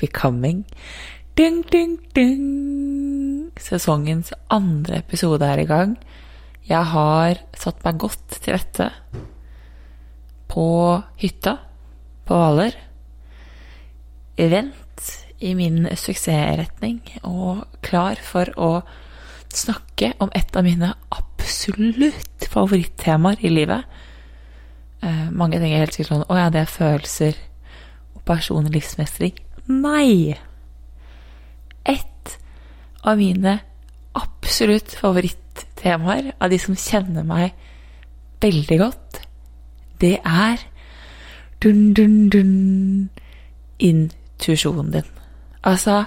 Becoming. Ding, ding, ding. Sesongens andre episode er i gang. Jeg har satt meg godt til rette på hytta på Hvaler. Vent i min suksessretning og klar for å snakke om et av mine absolutt favorittemaer i livet. Eh, mange tenker helt sikkert sånn Å ja, det er følelser og personlig livsmestring. Nei! Et av mine absolutt favorittemaer, av de som kjenner meg veldig godt, det er dun, dun, dun intuisjonen din. Altså,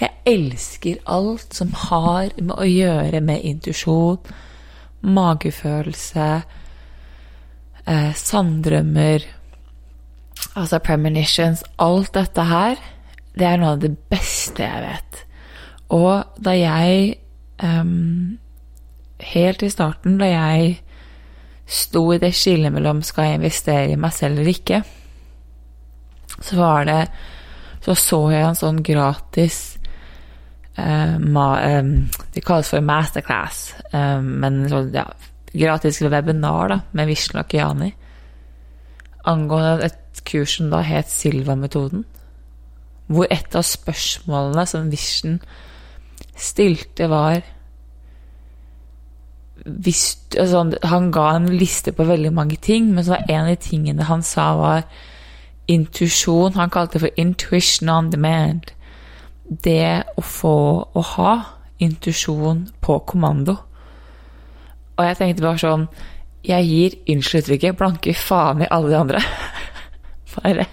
jeg elsker alt som har med å gjøre med intuisjon, magefølelse, eh, sanndrømmer, altså premonitions Alt dette her, det er noe av det beste jeg vet. Og da jeg um, Helt i starten, da jeg sto i det skillet mellom skal jeg investere i meg selv eller ikke, så var det Så så jeg en sånn gratis ma, em, Det kalles for masterclass, um, men så, ja, gratis webinar da, med Vishnu Akiani angående et kurs som da het Silva-metoden. Hvor et av spørsmålene som Vision stilte, var hvis, altså, Han ga en liste på veldig mange ting, men så var en av de tingene han sa, var intuisjon. Han kalte det for 'intuition on demand'. Det å få å ha intuisjon på kommando. Og jeg tenkte bare sånn Jeg gir unnskyld uttrykket blanke faen i alle de andre. Bare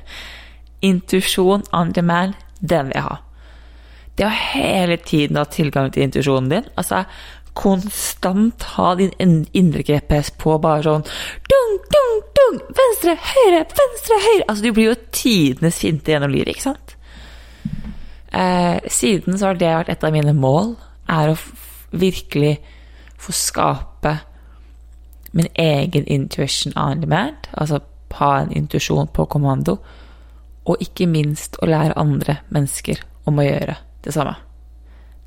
intuisjon on demand, den vil jeg ha. Det å hele tiden ha tilgang til intuisjonen din, altså konstant ha din indre GPS på, bare sånn dung, dung, dung, venstre, høyre, venstre, høyre Altså, du blir jo tidenes finte gjennom livet, ikke sant? Eh, siden så har det vært et av mine mål, er å virkelig få skape min egen intuition on demand, altså ha en intuisjon på kommando, og ikke minst å lære andre mennesker om å gjøre det samme.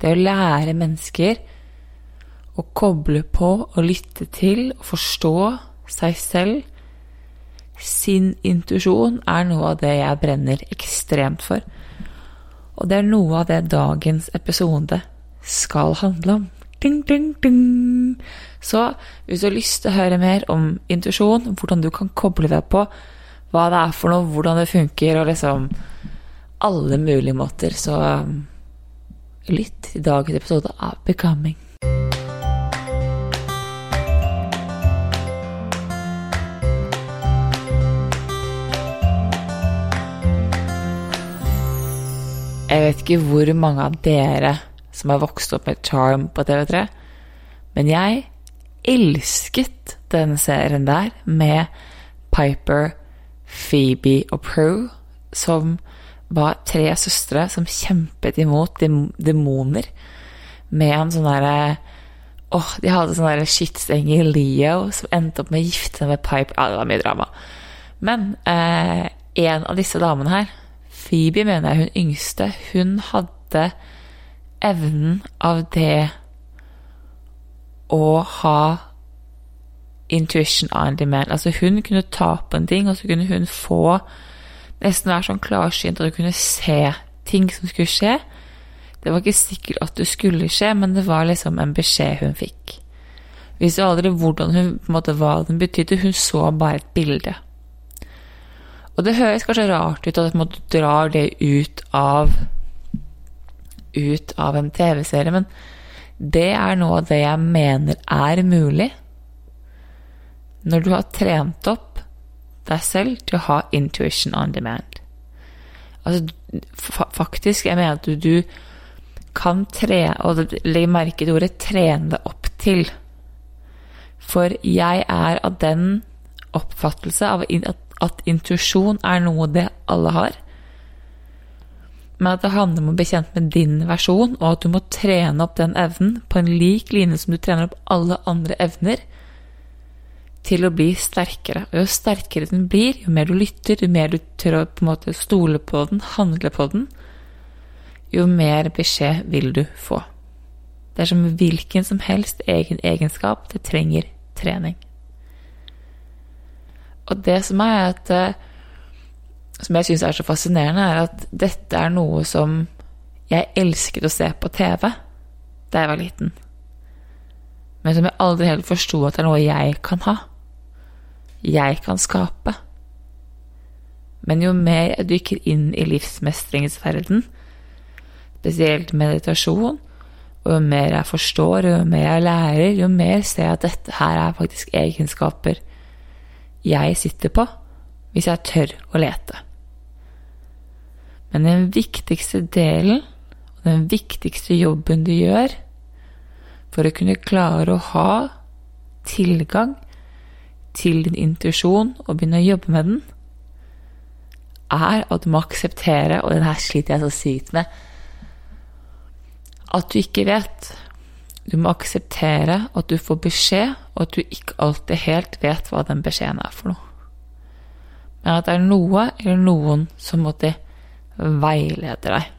Det å lære mennesker å koble på og lytte til og forstå seg selv, sin intuisjon, er noe av det jeg brenner ekstremt for. Og det er noe av det dagens episode skal handle om. Ding, ding, ding. Så hvis du har lyst til å høre mer om intuisjon, hvordan du kan koble deg på, hva det er for noe, hvordan det funker, og liksom alle mulige måter, så um, lytt til dagens episode av Becoming. Jeg vet ikke hvor mange av dere som har vokst opp med Charm på TV3, men jeg elsket denne serien der med Piper, Phoebe og Prue, som var tre søstre som kjempet imot dem demoner med en sånn derre Åh, de hadde sånn derre skittstenger Leo som endte opp med å gifte seg med Piper Ja, det var mye drama. Men eh, en av disse damene her, Phoebe mener jeg hun yngste, hun hadde evnen av det å ha intuition on demand. Altså hun kunne ta på en ting, og så kunne hun få nesten være sånn klarsynt at du kunne se ting som skulle skje. Det var ikke sikkert at det skulle skje, men det var liksom en beskjed hun fikk. Visste aldri hvordan hun, på en måte, hva den betydde, hun så bare et bilde. Og det høres kanskje rart ut at du drar det ut av ut av en TV-serie, men det er noe av det jeg mener er mulig. Når du har trent opp deg selv til å ha intuition on demand. Altså, faktisk, jeg mener at du, du kan tre, og legg merke til ordet 'trene deg opp til'. For jeg er av den oppfattelse av at intuisjon er noe det alle har. Men at det handler om å bli kjent med din versjon, og at du må trene opp den evnen på en lik linje som du trener opp alle andre evner, til å bli sterkere. Og jo sterkere den blir, jo mer du lytter, jo mer du tør å på en måte stole på den, handle på den, jo mer beskjed vil du få. Det er som hvilken som helst egen egenskap. Det trenger trening. Og det som er at eh, Som jeg syns er så fascinerende, er at dette er noe som jeg elsket å se på TV da jeg var liten. Men som jeg aldri helt forsto at det er noe jeg kan ha. Jeg kan skape. Men jo mer jeg dykker inn i livsmestringsverden, spesielt meditasjon. Og jo mer jeg forstår, og jo mer jeg lærer, jo mer ser jeg at dette her er faktisk egenskaper jeg sitter på, hvis jeg tør å lete. Men den viktigste delen, og den viktigste jobben du gjør for å kunne klare å ha tilgang til din intuisjon og begynne å jobbe med den, er at du må akseptere, og den her sliter jeg så sykt med, at du ikke vet. Du må akseptere at du får beskjed, og at du ikke alltid helt vet hva den beskjeden er for noe. Men at det er noe eller noen som måtte veilede deg.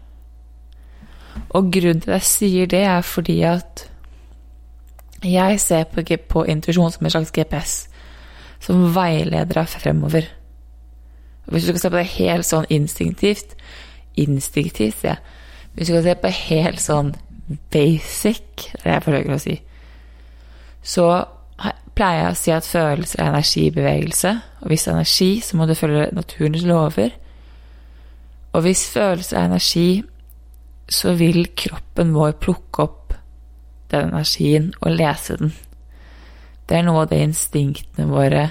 Og grunnen til at jeg sier det, er fordi at jeg ser på, på intuisjon som en slags GPS som veileder deg fremover. Hvis du skal se på det helt sånn instinktivt Instinktivt, sier jeg hvis du skal se på helt sånn basic, det er det jeg forsøker å si, så pleier jeg å si at følelser er energibevegelse. Og hvis det er energi, så må du følge naturens lover. Og hvis følelser er energi, så vil kroppen vår plukke opp den energien og lese den. Det er noe av det instinktene våre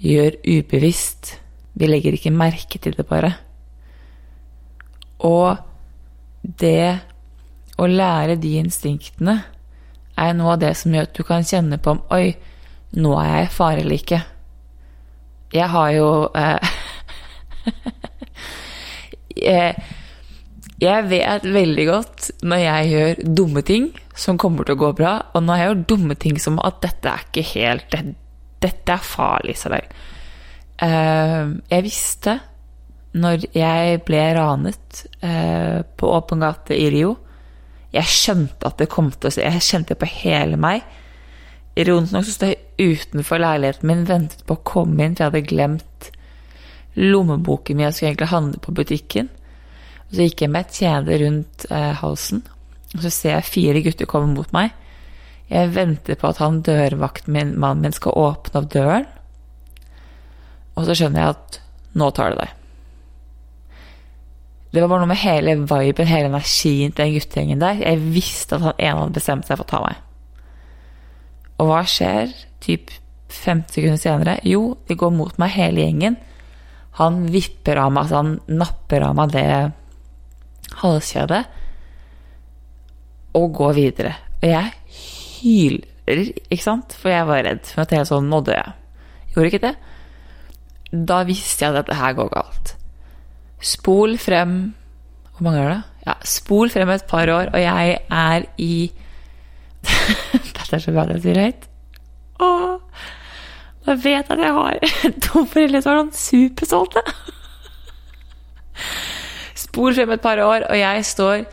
gjør ubevisst. Vi legger ikke merke til det, bare. Og det å lære de instinktene er noe av det som gjør at du kan kjenne på om Oi, nå er jeg i fare eller ikke. Jeg har jo eh, jeg, jeg vet veldig godt når jeg gjør dumme ting som kommer til å gå bra, og når jeg gjør dumme ting som at dette er ikke helt Dette, dette er farlig, Isabel. Uh, jeg visste når jeg ble ranet uh, på åpen gate i Rio Jeg skjønte at det kom til å skje. Jeg kjente det på hele meg. Ironisk nok så sto jeg utenfor leiligheten min, ventet på å komme inn, for jeg hadde glemt lommeboken min. Jeg skulle egentlig handle på butikken. Og så gikk jeg med et kjede rundt eh, halsen, og så ser jeg fire gutter komme mot meg. Jeg venter på at han dørvakten min, mannen min, skal åpne opp døren. Og så skjønner jeg at nå tar det deg. Det var bare noe med hele viben, hele energien til den guttegjengen der. Jeg visste at han ene hadde bestemt seg for å ta meg. Og hva skjer typ 50 sekunder senere? Jo, de går mot meg, hele gjengen. Han vipper av meg, altså han napper av meg det halskjedet og går videre. Og jeg hyler, ikke sant? For jeg var redd for at jeg sånn nådde jeg. Gjorde ikke det. Da visste jeg at dette her går galt. Spol frem Hvor mange er det? Ja, spol frem et par år, og jeg er i Dette er så bra at jeg sier høyt. Åh, jeg vet at jeg har to foreldre som er sånn superstolte. Spor frem et par år, og jeg står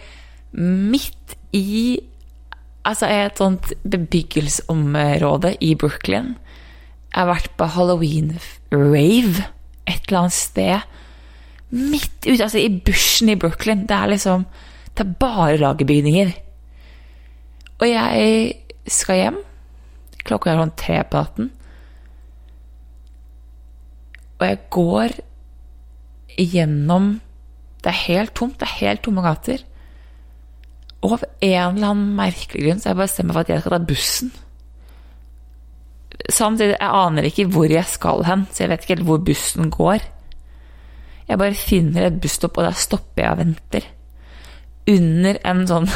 midt i altså et sånt bebyggelsesområde i Brooklyn. Jeg har vært på halloween-rave et eller annet sted. Midt ute, altså i bushen i Brooklyn. Det er liksom Det er bare lagerbygninger. Og jeg skal hjem. Klokka er sånn tre på natten. Og jeg går gjennom Det er helt tomt. Det er helt tomme gater. Og av en eller annen merkelig grunn så jeg bestemt meg for at jeg skal ta bussen. Samtidig, jeg aner ikke hvor jeg skal hen, så jeg vet ikke helt hvor bussen går. Jeg bare finner et busstopp, og der stopper jeg og venter. Under en sånn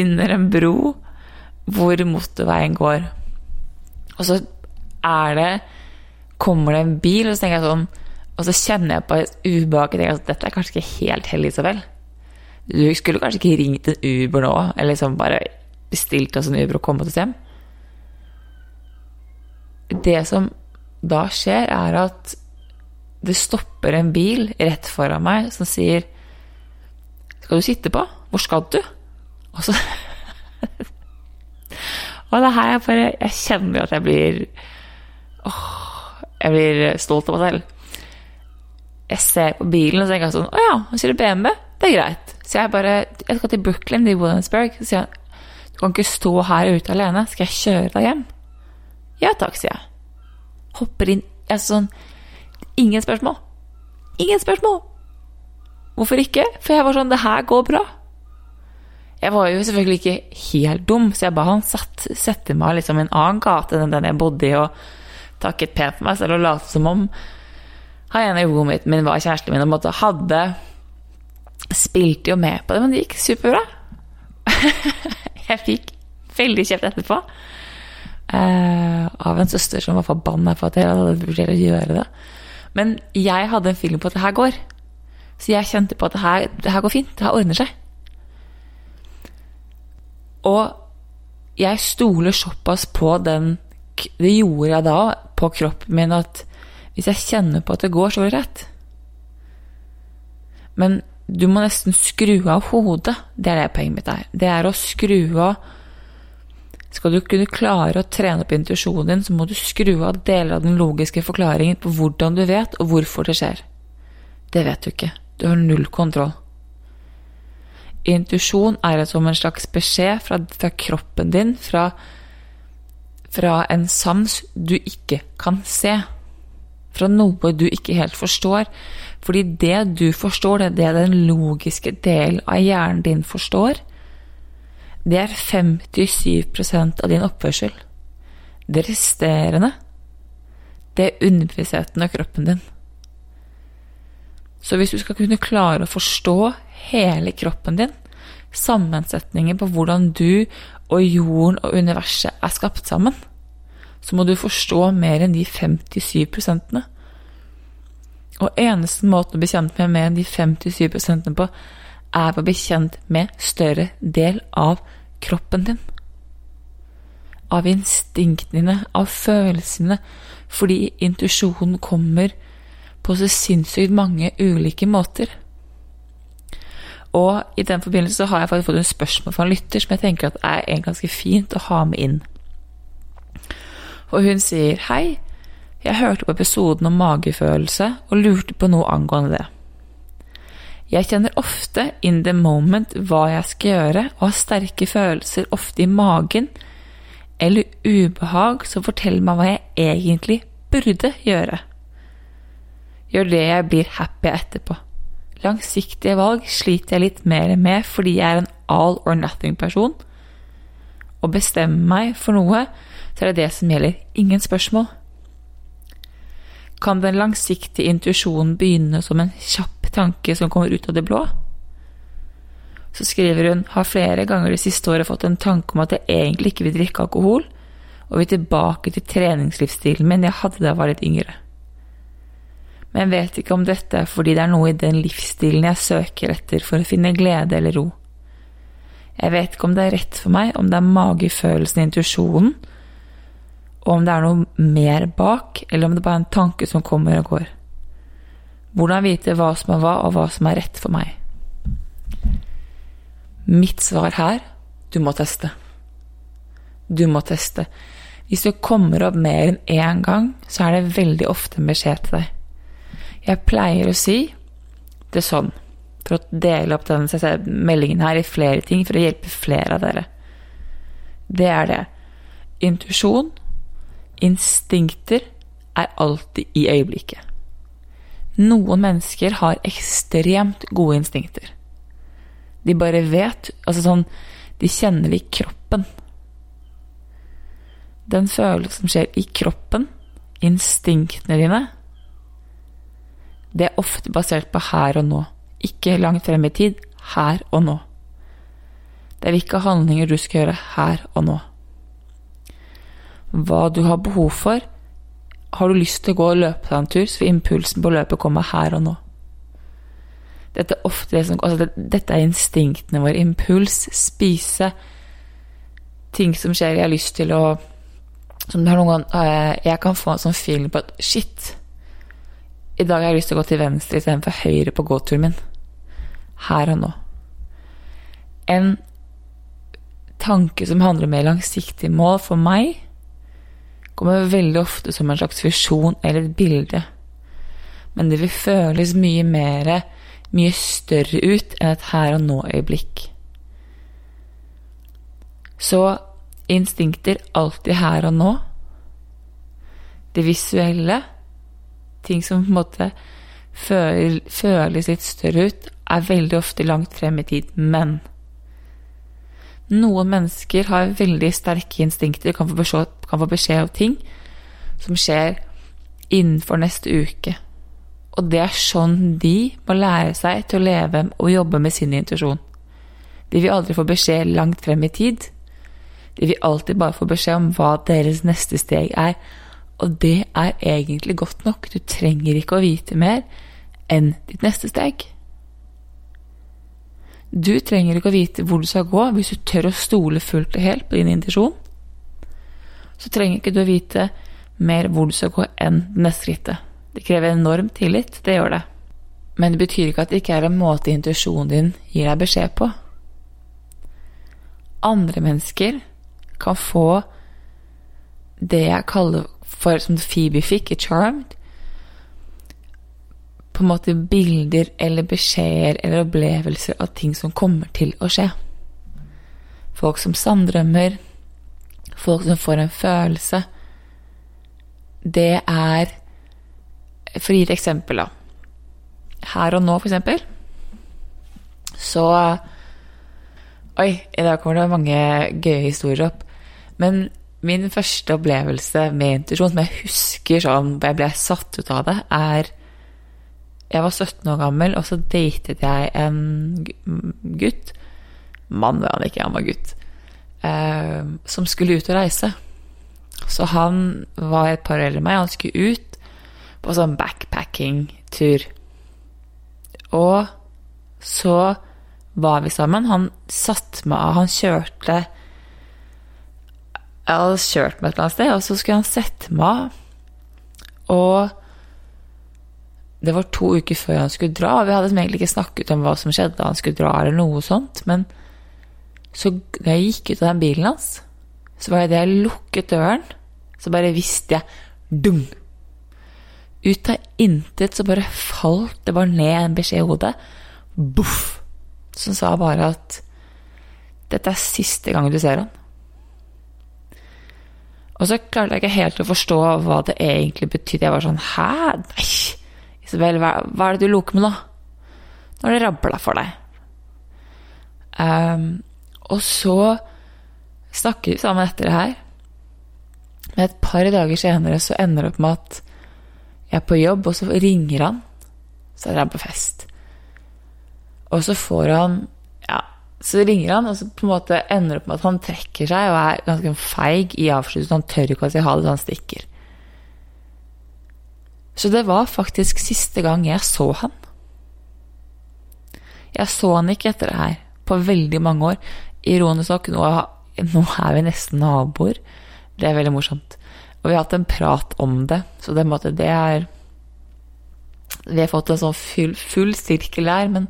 Under en bro hvor motorveien går. Og så er det Kommer det en bil, og så tenker jeg sånn Og så kjenner jeg på et ubehag. Tenker at dette er kanskje ikke helt hellig, Isabel. Du skulle kanskje ikke ringt en Uber nå, eller liksom bare bestilt oss en Uber og kommet oss hjem. Det som da skjer, er at det stopper en bil rett foran meg som sier Skal du sitte på? Hvor skal du? Og så Og det her er bare Jeg kjenner at jeg blir åh, Jeg blir stolt av meg selv. Jeg ser på bilen og tenker sånn Å ja, han kjører BMW. Det er greit. Så jeg bare Jeg skal til Brooklyn, til Williamsburg. Så sier han Du kan ikke stå her ute alene. Skal jeg kjøre deg hjem? Ja takk, sier jeg. Hopper inn Jeg sånn Ingen spørsmål. Ingen spørsmål. Hvorfor ikke? For jeg var sånn Det her går bra. Jeg var jo selvfølgelig ikke helt dum, så jeg ba han sette meg liksom en annen gate enn den jeg bodde i, og takket pent for meg selv og lot som om han ene roommaten min var kjæresten min og måtte hadde Spilte jo med på det, men det gikk superbra. jeg fikk veldig kjeft etterpå. Uh, av en søster som var forbanna på at jeg hadde vurdert å gjøre det. Men jeg hadde en feeling på at det her går. Så jeg kjente på at det her, det her går fint. Det her ordner seg. Og jeg stoler såpass på den Det gjorde jeg da, på kroppen min, at hvis jeg kjenner på at det går, så går det rett. Men du må nesten skru av hodet. Det er det poenget mitt er. Det er å skru av Skal du kunne klare å trene opp intuisjonen din, så må du skru av deler av den logiske forklaringen på hvordan du vet, og hvorfor det skjer. Det vet du ikke. Du har null kontroll. Intuisjon er som en slags beskjed fra, fra kroppen din, fra, fra en sans du ikke kan se. Fra noe du ikke helt forstår. Fordi det du forstår, det, det den logiske delen av hjernen din forstår, det er 57% av din oppførsel. Det resterende, det er underbevisstheten av kroppen din. Så hvis du skal kunne klare å forstå hele kroppen din, sammensetningen på hvordan du og jorden og universet er skapt sammen, så må du forstå mer enn de 57 prosentene. Og eneste måten å bli kjent med mer enn de 57 prosentene på, er å bli kjent med større del av kroppen din. Av instinktene dine, av følelsene, fordi intuisjonen kommer på så sinnssykt mange ulike måter. Og i den forbindelse har jeg faktisk fått en spørsmål fra en lytter som jeg tenker at er ganske fint å ha med inn. Og hun sier hei, jeg hørte på episoden om magefølelse og lurte på noe angående det. Jeg kjenner ofte in the moment hva jeg skal gjøre, og har sterke følelser ofte i magen eller ubehag som forteller meg hva jeg egentlig burde gjøre. Gjør det jeg blir happy etterpå. Langsiktige valg sliter jeg litt mer med fordi jeg er en all or nothing-person. Å bestemme meg for noe, så er det det som gjelder. Ingen spørsmål. Kan den langsiktige intuisjonen begynne som en kjapp tanke som kommer ut av det blå? Så skriver hun har flere ganger det siste året fått en tanke om at jeg egentlig ikke vil drikke alkohol, og vil tilbake til treningslivsstilen min jeg hadde da jeg var litt yngre. Men jeg vet ikke om dette er fordi det er noe i den livsstilen jeg søker etter for å finne glede eller ro. Jeg vet ikke om det er rett for meg, om det er magefølelsen intuisjonen, og om det er noe mer bak, eller om det bare er en tanke som kommer og går. Hvordan vite hva som er hva, og hva som er rett for meg? Mitt svar her du må teste. Du må teste. Hvis du kommer opp mer enn én gang, så er det veldig ofte en beskjed til deg. Jeg pleier å si det sånn, for å dele opp denne meldingen her i flere ting, for å hjelpe flere av dere. Det er det. Intuisjon, instinkter, er alltid i øyeblikket. Noen mennesker har ekstremt gode instinkter. De bare vet Altså sånn De kjenner det i kroppen. Den følelsen som skjer i kroppen, instinktene dine, det er ofte basert på her og nå. Ikke langt frem i tid, her og nå. Det er hvilke handlinger du skal gjøre her og nå. Hva du har behov for. Har du lyst til å gå og løpe deg en tur, så vil impulsen på løpet komme her og nå. Dette er ofte altså Dette er instinktene våre. Impuls, spise, ting som skjer. Jeg har lyst til å Som det har noen gang eh, Jeg kan få en sånn feeling på at shit, i dag har jeg lyst til å gå til venstre istedenfor høyre på gåturen min. Her og nå. En tanke som handler om mer langsiktige mål for meg, kommer veldig ofte som en slags visjon eller et bilde. Men det vil føles mye mer mye større ut enn et her og nå-øyeblikk. Så instinkter alltid her og nå. Det visuelle, ting som på en måte føles litt større ut, er veldig ofte langt frem i tid. Men noen mennesker har veldig sterke instinkter, kan få beskjed, kan få beskjed om ting som skjer innenfor neste uke. Og det er sånn de må lære seg til å leve og jobbe med sin intuisjon. De vil aldri få beskjed langt frem i tid. De vil alltid bare få beskjed om hva deres neste steg er. Og det er egentlig godt nok. Du trenger ikke å vite mer enn ditt neste steg. Du trenger ikke å vite hvor du skal gå hvis du tør å stole fullt og helt på din intuisjon. Så trenger ikke du å vite mer hvor du skal gå enn det neste skrittet. Det krever enorm tillit, det gjør det. Men det betyr ikke at det ikke er en måte intuisjonen din gir deg beskjed på. Andre mennesker kan få det jeg kaller for som Phoebe fikk i Charmed. På en måte bilder eller beskjeder eller opplevelser av ting som kommer til å skje. Folk som sanndrømmer, folk som får en følelse. Det er for å gi et eksempel, da. Her og nå, for eksempel, så Oi, i dag kommer det mange gøye historier opp. Men min første opplevelse med intuisjon, som jeg husker sånn jeg ble satt ut av det, er Jeg var 17 år gammel, og så datet jeg en gutt. Mann var han ikke, han var gutt. Eh, som skulle ut og reise. Så han var et par år eldre enn meg, han skulle ut på sånn backpacking-tur. Og så var vi sammen. Han satt meg av, han kjørte Jeg hadde kjørt meg et eller annet sted, og så skulle han sette meg. Og det var to uker før han skulle dra, og vi hadde egentlig ikke snakket om hva som skjedde da han skulle dra, eller noe sånt, men så da jeg gikk ut av den bilen hans, så var det da jeg lukket døren, så bare visste jeg dung! Ut av intet så bare falt det bare ned en beskjed i hodet. Boff! Som sa bare at dette er siste gang du ser han. Og så klarte jeg ikke helt å forstå hva det egentlig betydde. Jeg var sånn Hæ? Nei! Isabel, hva, hva er det du loker med nå? Nå har det rabla for deg. Um, og så snakker vi sammen etter det her. Men et par dager senere så ender det opp med at jeg er på jobb, og så ringer han. Så er han på fest. Og så får han Så ringer han, og så på en måte ender det opp med at han trekker seg og er ganske feig i avslutningen. Han tør ikke å si ha det, så han stikker. Så det var faktisk siste gang jeg så han. Jeg så han ikke etter det her på veldig mange år. Ironisk nok, nå, nå er vi nesten naboer. Det er veldig morsomt. Og vi har hatt en prat om det, så det, måte, det er Vi har fått en sånn full, full sirkel der, men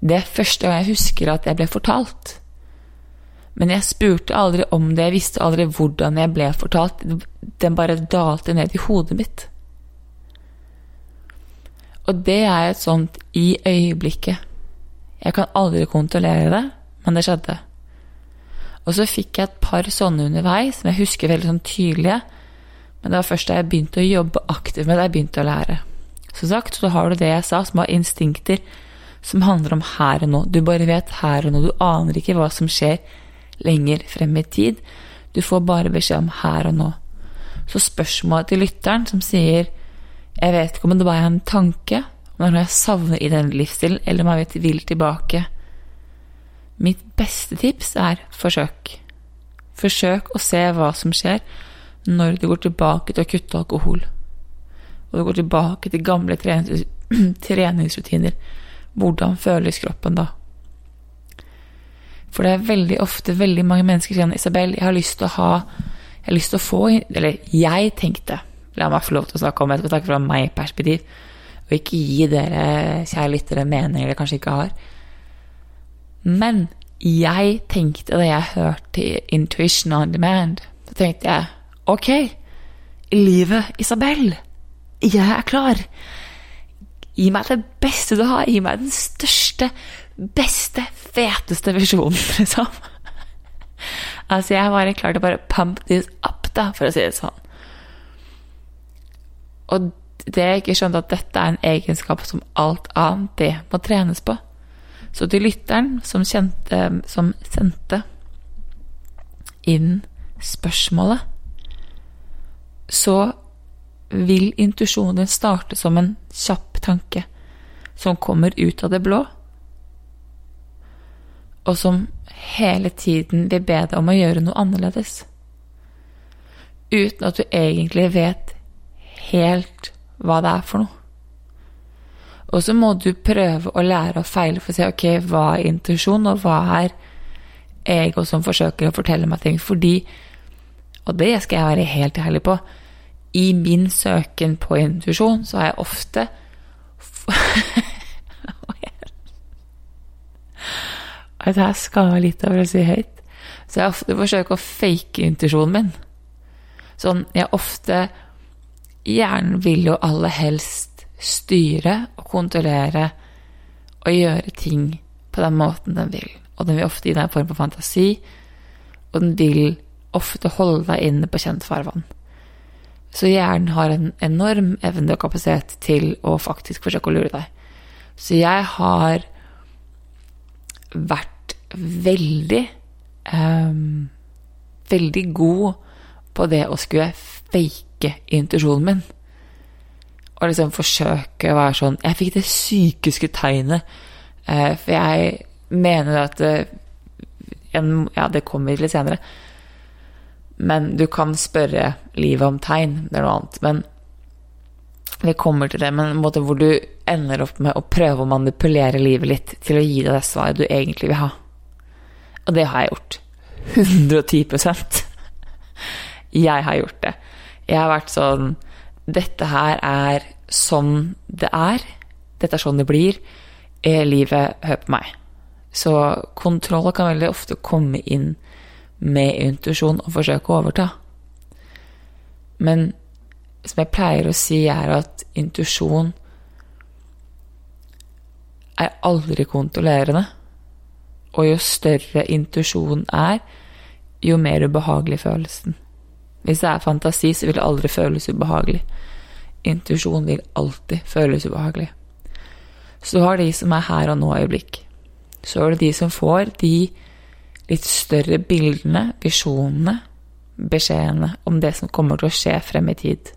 det er første gang jeg husker at jeg ble fortalt. Men jeg spurte aldri om det, jeg visste aldri hvordan jeg ble fortalt. Den bare dalte ned i hodet mitt. Og det er et sånt i øyeblikket. Jeg kan aldri kontrollere det, men det skjedde. Og så fikk jeg et par sånne underveis som jeg husker veldig sånn tydelige. Men det var først da jeg begynte å jobbe aktivt med det, jeg begynte å lære. Som sagt, så har du det jeg sa, som har instinkter som handler om her og nå. Du bare vet her og nå. Du aner ikke hva som skjer lenger frem i tid. Du får bare beskjed om her og nå. Så spørsmålet til lytteren som sier Jeg vet ikke om det bare er en tanke, om det er noe jeg savner i den livsstilen, eller om jeg vil tilbake Mitt beste tips er forsøk. Forsøk å se hva som skjer når du går tilbake til å kutte alkohol. Og du går tilbake til gamle treningsrutiner. Hvordan føles kroppen da? For det er veldig ofte veldig mange mennesker som sier Isabel, jeg har lyst til å ha Jeg har lyst til å få Eller jeg tenkte La meg få lov til å snakke om Jeg skal snakke fra meg perspektiv, og ikke gi dere kjære lyttere meninger dere kanskje ikke har. Men jeg tenkte da jeg hørte Intuition on Demand, så tenkte jeg ok, livet, Isabel, jeg er klar. Gi meg det beste du har. Gi meg den største, beste, feteste visjonen, liksom. Altså, jeg klar til å bare pump this up, da, for å si det sånn. Og det jeg ikke skjønte, at dette er en egenskap som alt annet, det må trenes på. Så til lytteren som, kjente, som sendte inn spørsmålet, så vil intuisjonen starte som en kjapp tanke som kommer ut av det blå, og som hele tiden vil be deg om å gjøre noe annerledes. Uten at du egentlig vet helt hva det er for noe. Og så må du prøve å lære og feile for å si ok, hva er intuisjon, og hva er ego som forsøker å fortelle meg ting. Fordi, og det skal jeg være helt ærlig på, i min søken på intuisjon så har jeg ofte Det her skammer litt over å si høyt. Så jeg ofte forsøker å fake intuisjonen min. Sånn, jeg ofte Hjernen vil jo aller helst styre og kontrollere og gjøre ting på den måten den vil. Og den vil ofte gi deg en form for fantasi, og den vil ofte holde deg inne på kjent farvann. Så hjernen har en enorm evne og kapasitet til å faktisk forsøke å lure deg. Så jeg har vært veldig um, Veldig god på det å skulle fake intuisjonen min og liksom forsøke å være sånn Jeg fikk det sykeste tegnet, Uh, for jeg mener at eh, Ja, det kommer litt senere. Men du kan spørre livet om tegn, det er noe annet. Men vi kommer til det, men en måte hvor du ender opp med å prøve å manipulere livet litt til å gi deg det svaret du egentlig vil ha. Og det har jeg gjort. 110% Jeg har gjort det. Jeg har vært sånn dette her er sånn det er. Dette er sånn det blir. Er livet Hør på meg. Så kontroll kan veldig ofte komme inn med intuisjon og forsøke å overta. Men som jeg pleier å si, er at intuisjon er aldri kontrollerende. Og jo større intuisjonen er, jo mer ubehagelig føles den. Hvis det er fantasi, så vil det aldri føles ubehagelig. Intuisjon vil alltid føles ubehagelig. Så har de som er her og nå-øyeblikk. Så er det de som får de litt større bildene, visjonene, beskjedene om det som kommer til å skje frem i tid.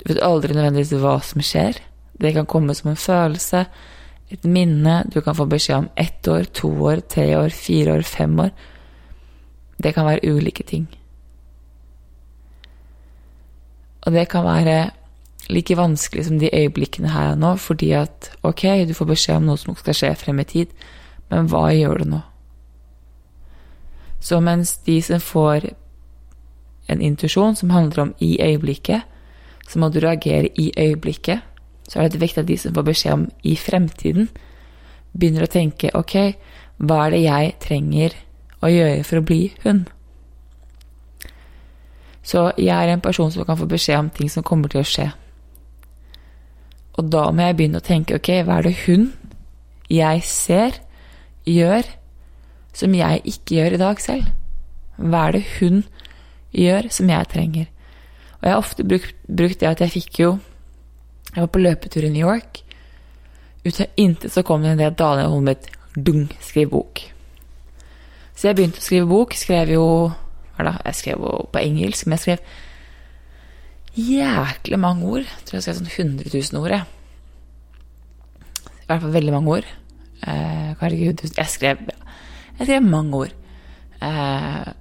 Du vet aldri nødvendigvis hva som skjer. Det kan komme som en følelse, et minne, du kan få beskjed om ett år, to år, tre år, fire år, fem år. Det kan være ulike ting. Og det kan være like vanskelig som de øyeblikkene her og nå, fordi at ok, du får beskjed om noe som skal skje frem i tid, men hva gjør du nå? Så mens de som får en intuisjon som handler om i øyeblikket, så må du reagere i øyeblikket, så er det viktig at de som får beskjed om i fremtiden, begynner å tenke ok, hva er det jeg trenger å gjøre for å bli hun? Så jeg er en person som kan få beskjed om ting som kommer til å skje. Og da må jeg begynne å tenke ok, hva er det hun jeg ser, gjør som jeg ikke gjør i dag selv? Hva er det hun gjør som jeg trenger? Og jeg har ofte brukt, brukt det at jeg fikk jo Jeg var på løpetur i New York. Ut av intet så kom det en del Daniel Holmet dung, skriv bok. Så jeg begynte å skrive bok. Skrev jo hva da, Jeg skrev jo på engelsk, men jeg skrev jæklig mange ord. Jeg tror jeg skrev sånn 100 000 ord, jeg. I hvert fall veldig mange ord. Eh, herregud, jeg skrev, jeg skrev mange ord. Eh,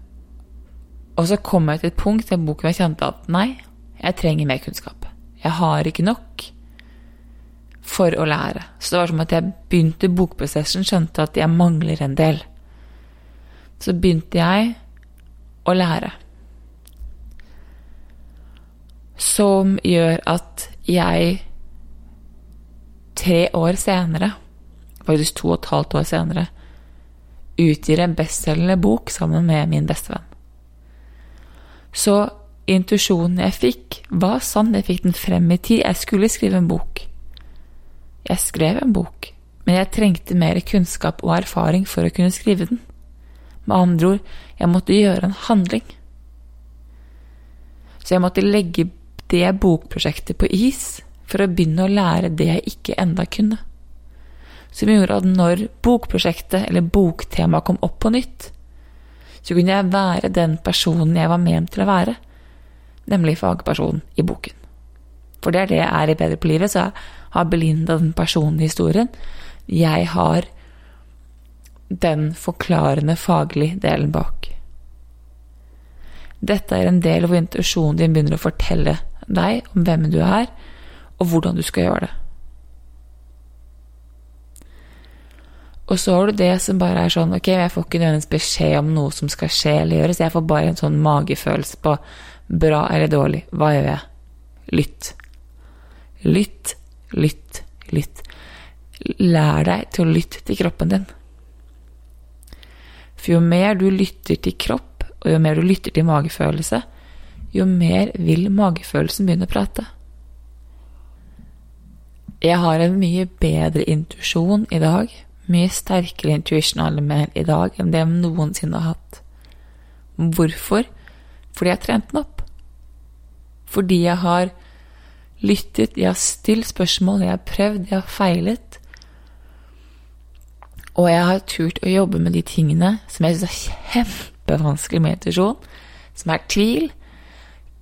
og så kom jeg til et punkt i boken hvor jeg kjente at nei, jeg trenger mer kunnskap. Jeg har ikke nok for å lære. Så det var som at jeg begynte bokprosessen, skjønte at jeg mangler en del. Så begynte jeg å lære. Som gjør at jeg tre år senere, faktisk to og et halvt år senere, utgir en bestselgende bok sammen med min bestevenn. Så intuisjonen jeg fikk, var sann. Jeg fikk den frem i tid. Jeg skulle skrive en bok. Jeg skrev en bok, men jeg trengte mer kunnskap og erfaring for å kunne skrive den. Med andre ord, jeg måtte gjøre en handling. Så jeg måtte legge det bokprosjektet på is for å begynne å lære det jeg ikke enda kunne. Som gjorde at når bokprosjektet eller boktemaet kom opp på nytt, så kunne jeg være den personen jeg var ment til å være, nemlig fagpersonen i boken. For det er det jeg er i Bedre på livet, så jeg har Belinda den personlige historien. Jeg har den forklarende faglige delen bak. Dette er en del hvor intuisjonen din begynner å fortelle deg om hvem du er, og hvordan du skal gjøre det. Og så har du det som bare er sånn Ok, jeg får ikke nødvendigvis beskjed om noe som skal skje eller gjøres. Jeg får bare en sånn magefølelse på bra eller dårlig. Hva gjør jeg? Lytt. Lytt, lytt, lytt. Lær deg til å lytte til kroppen din. For jo mer du lytter til kropp, og jo mer du lytter til magefølelse, jo mer vil magefølelsen begynne å prate. Jeg har en mye bedre intuisjon i dag mye sterkere intuitional mer i dag enn det jeg noensinne har hatt. Hvorfor? Fordi jeg har trent den opp. Fordi jeg har lyttet, jeg har stilt spørsmål, jeg har prøvd, jeg har feilet. Og jeg har turt å jobbe med de tingene som jeg syns er kjempevanskelig med intuisjon, som er tvil,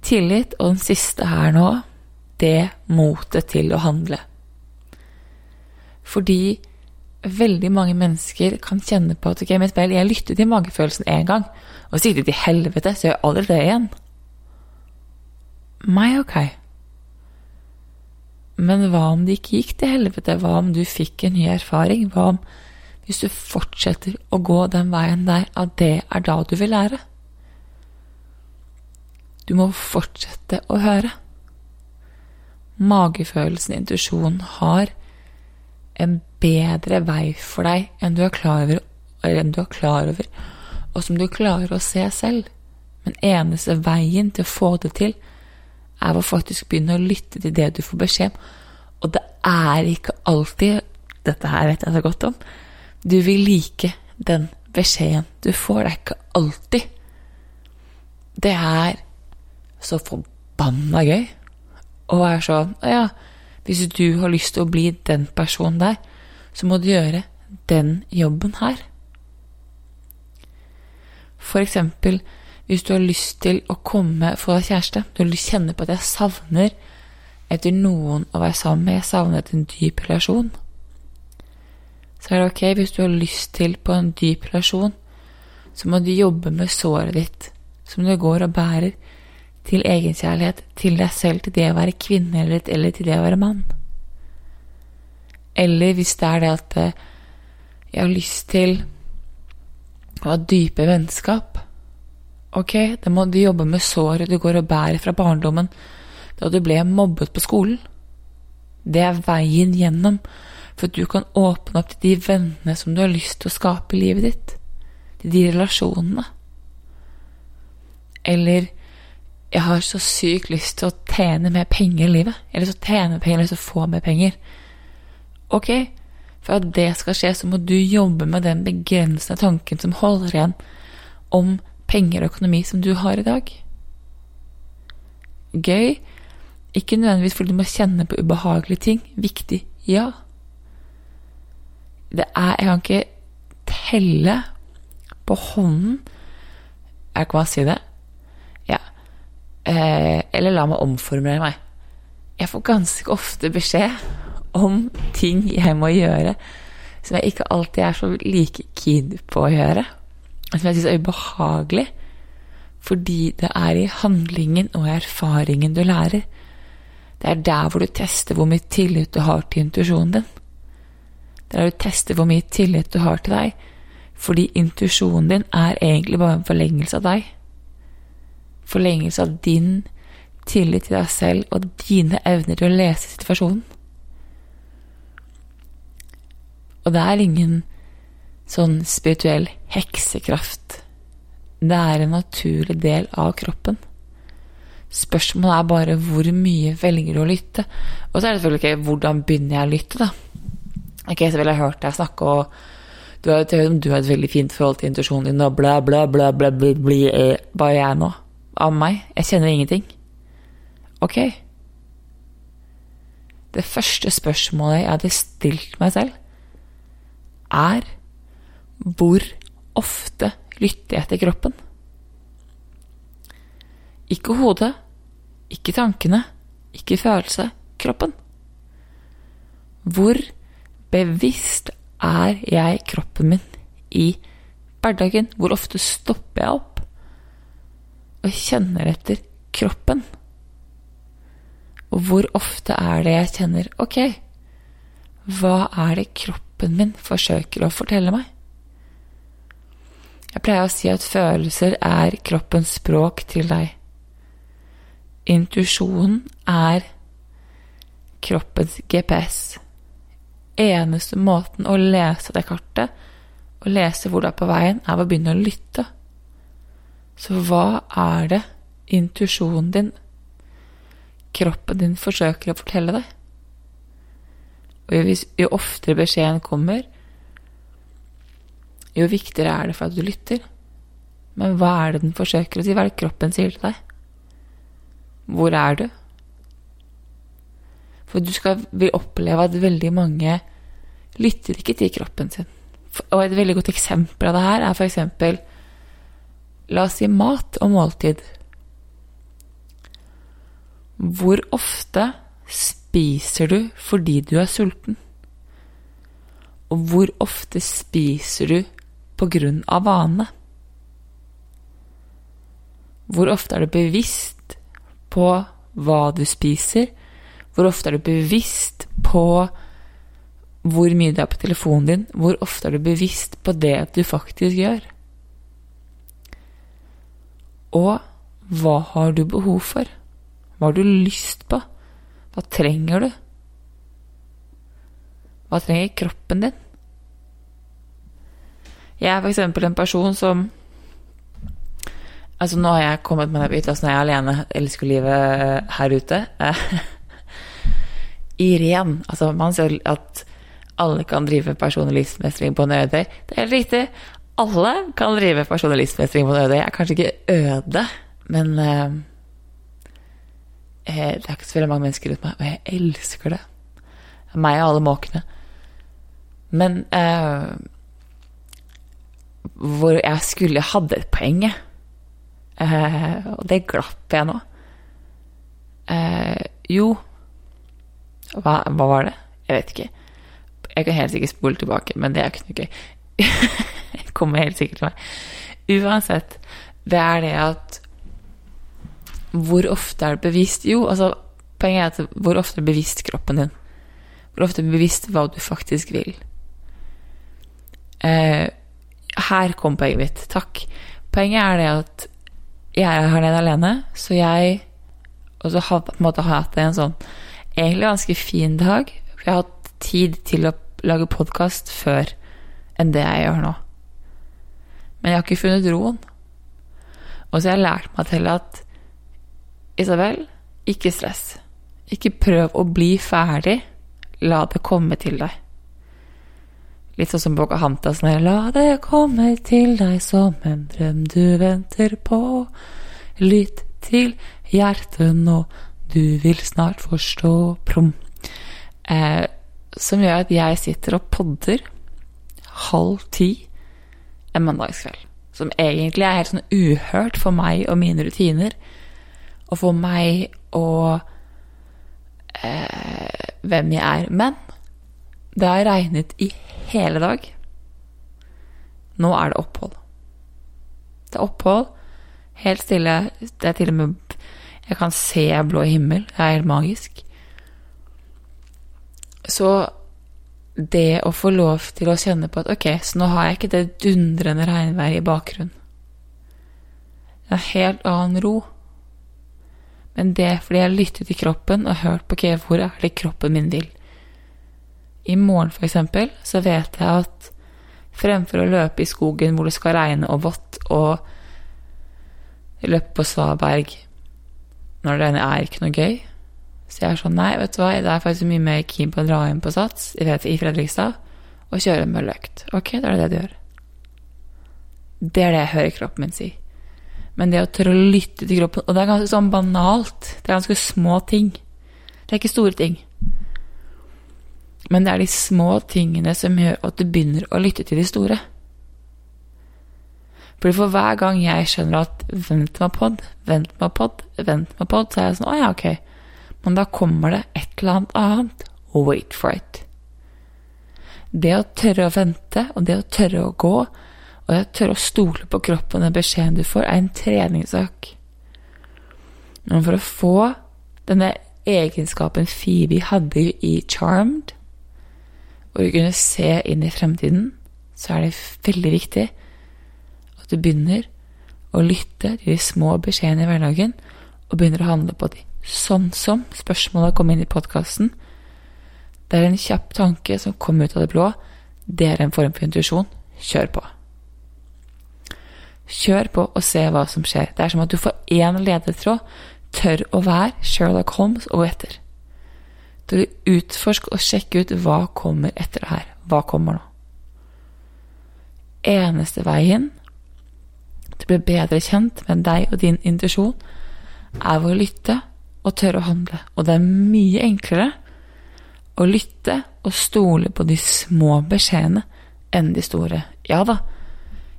tillit, og den siste her nå, det motet til å handle. Fordi veldig mange mennesker kan kjenne på at ok, men vel, jeg lyttet til magefølelsen én gang, og gikk det til helvete, så gjør jeg aldri det igjen. Meg, ok. Men hva om det ikke gikk til helvete? Hva om du fikk en ny erfaring? Hva om hvis du fortsetter å gå den veien der, at det er da du vil lære? Du må fortsette å høre. Magefølelsen, intuisjonen, har en bedre vei for deg enn du er klar over, du er klar over og som du klarer å se selv. Men eneste veien til å få det til, er å faktisk begynne å lytte til det du får beskjed om. Og det er ikke alltid Dette her vet jeg så godt om. Du vil like den beskjeden du får. Det er ikke alltid. Det er så forbanna gøy å være sånn Å ja, hvis du har lyst til å bli den personen der, så må du gjøre den jobben her. For eksempel hvis du har lyst til å komme få deg kjæreste, du kjenner på at jeg savner etter noen å være sammen med, jeg savner etter en dyp relasjon. så er det ok hvis du har lyst til på en dyp relasjon, så må du jobbe med såret ditt, som du går og bærer, til egenkjærlighet, til deg selv, til det å være kvinne eller, eller til det å være mann. Eller hvis det er det at eh, jeg har lyst til å ha dype vennskap, ok, da må du jobbe med såret du går og bærer fra barndommen, da du ble mobbet på skolen. Det er veien gjennom for at du kan åpne opp til de vennene som du har lyst til å skape i livet ditt. Til de relasjonene. Eller jeg har så sykt lyst til å tjene mer penger i livet. Eller så tjene penger, eller så få mer penger. Ok, for at det skal skje, så må du jobbe med den begrensende tanken som holder igjen om penger og økonomi som du har i dag. Gøy, ikke nødvendigvis fordi du må kjenne på ubehagelige ting. Viktig, ja. Det er Jeg kan ikke telle på hånden Jeg kan bare si det. Eh, eller la meg omformulere meg. Jeg får ganske ofte beskjed om ting jeg må gjøre som jeg ikke alltid er så like keen på å gjøre. Som jeg syns er ubehagelig. Fordi det er i handlingen og erfaringen du lærer. Det er der hvor du tester hvor mye tillit du har til intuisjonen din. Det er der du tester hvor mye tillit du har til deg. Fordi intuisjonen din er egentlig bare en forlengelse av deg. Forlengelse av din tillit til deg selv og dine evner til å lese situasjonen. Og det er ingen sånn spirituell heksekraft. Det er en naturlig del av kroppen. Spørsmålet er bare hvor mye velger du å lytte? Og så er det selvfølgelig ikke hvordan begynner jeg å lytte, da. Ok, så vil jeg hørt deg snakke, og du har, du har et veldig fint forhold til intuisjonen din, og bla, bla, bla, bla, bla, eh, Hva er jeg nå? Av meg? Jeg kjenner ingenting. Ok. Det første spørsmålet jeg hadde stilt meg selv, er hvor ofte lytter jeg til kroppen? Ikke hodet, ikke tankene, ikke følelse, kroppen. Hvor bevisst er jeg kroppen min i hverdagen? Hvor ofte stopper jeg opp og kjenner etter kroppen? Og hvor ofte er det jeg kjenner ok, hva er det kroppen min forsøker å fortelle meg? Jeg pleier å si at følelser er kroppens språk til deg. Intuisjonen er kroppens GPS. Eneste måten å lese det kartet og lese hvor du er på veien, er å begynne å lytte. Så hva er det intuisjonen din, kroppen din, forsøker å fortelle deg? Og jo, oftere beskjeden kommer, jo viktigere er det for at du lytter. Men hva er det den forsøker å si? Hva er det kroppen sier til deg? Hvor er du? For du skal vil oppleve at veldig mange lytter ikke til kroppen sin. Og et veldig godt eksempel av det her er eksempel La oss si mat og måltid. Hvor ofte spiser du fordi du er sulten? Og hvor ofte spiser du på grunn av vane? Hvor ofte er du bevisst på hva du spiser? Hvor ofte er du bevisst på hvor mye det er på telefonen din? Hvor ofte er du bevisst på det du faktisk gjør? Og hva har du behov for? Hva har du lyst på? Hva trenger du? Hva trenger kroppen din? Jeg er f.eks. en person som Altså, nå har jeg kommet meg ut, altså når jeg er alene, elsker livet her ute. I ren Altså, man ser at alle kan drive personlig livsmestring på en øde. Det er helt riktig. Alle kan drive personlig livsmestring på en øde. Er kanskje ikke øde, men eh, Det er ikke så veldig mange mennesker rundt meg, og jeg elsker det. Meg og alle måkene. Men eh, hvor jeg skulle hadde et poeng. Uh, og det glapp jeg nå. Uh, jo hva, hva, var det? Jeg vet ikke. Jeg kan helt sikkert spole tilbake, men det er ikke noe gøy. jeg kommer helt sikkert til meg. Uansett, det er det at Hvor ofte er det bevisst? Jo, altså, poenget er at hvor ofte er det bevisst kroppen din? Hvor ofte er det bevisst hva du faktisk vil? Eh, her kom poenget mitt. Takk. Poenget er det at jeg er her nede alene, så jeg Og så har måte hatt en sånn egentlig ganske fin dag. For jeg har hatt tid til å lage podkast før enn det jeg gjør nå. Men jeg har ikke funnet roen. Og så har jeg lært meg til at Isabel, ikke stress. Ikke prøv å bli ferdig. La det komme til deg. Litt sånn som Pocahontas når La det komme til deg som en drøm du venter på. Lytt til hjertet nå, du vil snart forstå prom. Eh, som gjør at jeg sitter og podder halv ti en mandagskveld. Som egentlig er helt sånn uhørt for meg og mine rutiner. Og for meg og eh, hvem jeg er. Men det har regnet i hele dag. Nå er det opphold. Det er opphold. Helt stille. Det er til og med Jeg kan se blå himmel. Det er helt magisk. Så det å få lov til å kjenne på at ok, så nå har jeg ikke det dundrende regnværet i bakgrunnen. Det er en helt annen ro. Men det er fordi jeg har lyttet til kroppen og hørt på ok, hvor er det kroppen min vil. I morgen, for eksempel, så vet jeg at fremfor å løpe i skogen hvor det skal regne og vått, og løpe på svaberg når det er ikke noe gøy. Så jeg er sånn, nei, vet du hva, det er faktisk mye mer keen på å dra inn på Sats i Fredrikstad og kjøre en løkt. Ok, da er det det du gjør. Det er det jeg hører kroppen min si. Men det å tørre å lytte til kroppen Og det er ganske sånn banalt. Det er ganske små ting. Det er ikke store ting. Men det er de små tingene som gjør at du begynner å lytte til de store. Fordi for hver gang jeg skjønner at vent meg pod, vent meg pod, vent meg pod, så er jeg sånn å ja, ok. Men da kommer det et eller annet annet. Wait for it. Det å tørre å vente, og det å tørre å gå, og det å tørre å stole på kroppen og beskjeden du får, er en treningssak. Men for å få denne egenskapen Phoebe hadde i Charmed, og å kunne se inn i fremtiden, så er det veldig viktig at du begynner å lytte til de små beskjedene i hverdagen, og begynner å handle på de. Sånn som spørsmålet kom inn i podkasten. Det er en kjapp tanke som kom ut av det blå. Det er en form for intuisjon. Kjør på. Kjør på og se hva som skjer. Det er som at du får én ledetråd. Tør å være Sherlock Holmes og etter. Du utforsk og sjekke ut hva kommer etter det her. Hva kommer nå? Eneste veien til å bli bedre kjent med deg og din intuisjon, er å lytte og tørre å handle. Og det er mye enklere å lytte og stole på de små beskjedene enn de store. Ja da,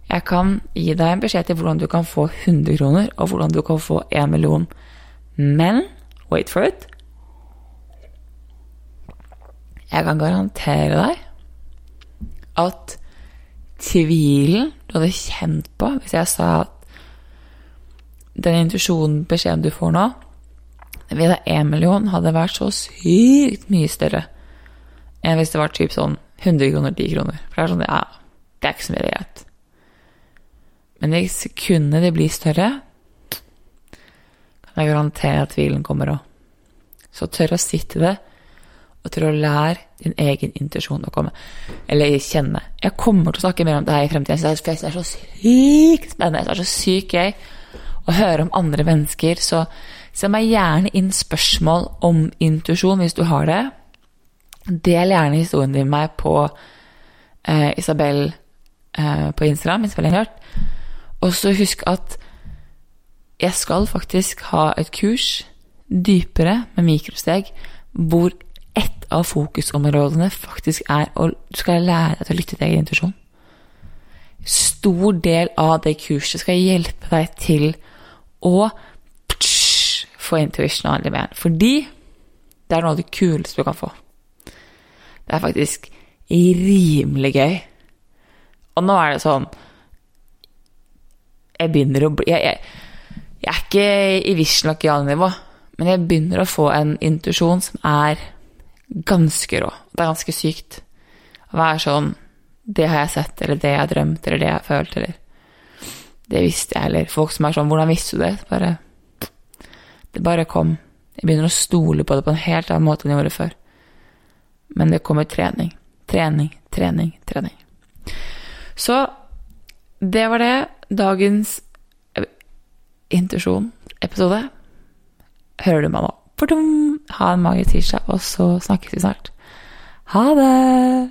jeg kan gi deg en beskjed til hvordan du kan få 100 kroner, og hvordan du kan få 1 million. Men wait for it jeg kan garantere deg at tvilen du hadde kjent på hvis jeg sa at den intuisjonen, beskjeden du får nå, ved én million, hadde vært så sykt mye større enn hvis det var typ sånn 100 kroner, 10 kroner. For det er sånn, ja, det er ikke så mye greit. Men de sekundene de blir større, kan jeg garantere at tvilen kommer òg. Så tør å sitte det og tør å lære din egen intuisjon å komme Eller kjenne. Jeg kommer til å snakke mer om det her i fremtiden, for det er så sykt spennende. Det er så sykt gøy å høre om andre mennesker. Så send meg gjerne inn spørsmål om intuisjon hvis du har det. Del gjerne historien din med meg på eh, Isabel eh, på Instagram. Og så husk at jeg skal faktisk ha et kurs dypere med mikrosteg hvor ett av fokusområdene faktisk er å Du skal lære deg til å lytte til egen intuisjon. Stor del av det kurset skal hjelpe deg til å få intuition on demand. Fordi det er noe av det kuleste du kan få. Det er faktisk rimelig gøy. Og nå er det sånn Jeg begynner å bli Jeg, jeg, jeg er ikke i Vishnok-nivå, men jeg begynner å få en intuisjon som er ganske rå. Det er ganske sykt. Å være sånn Det har jeg sett, eller det jeg har drømt, eller det jeg har følt, eller Det visste jeg, eller folk som er sånn Hvordan visste du det? Bare Det bare kom. Jeg begynner å stole på det på en helt annen måte enn jeg gjorde før. Men det kommer trening. Trening, trening, trening. Så det var det. Dagens intuisjon-episode. Hører du meg nå? Pardon. Ha en magisk tirsdag, og så snakkes vi snart. Ha det!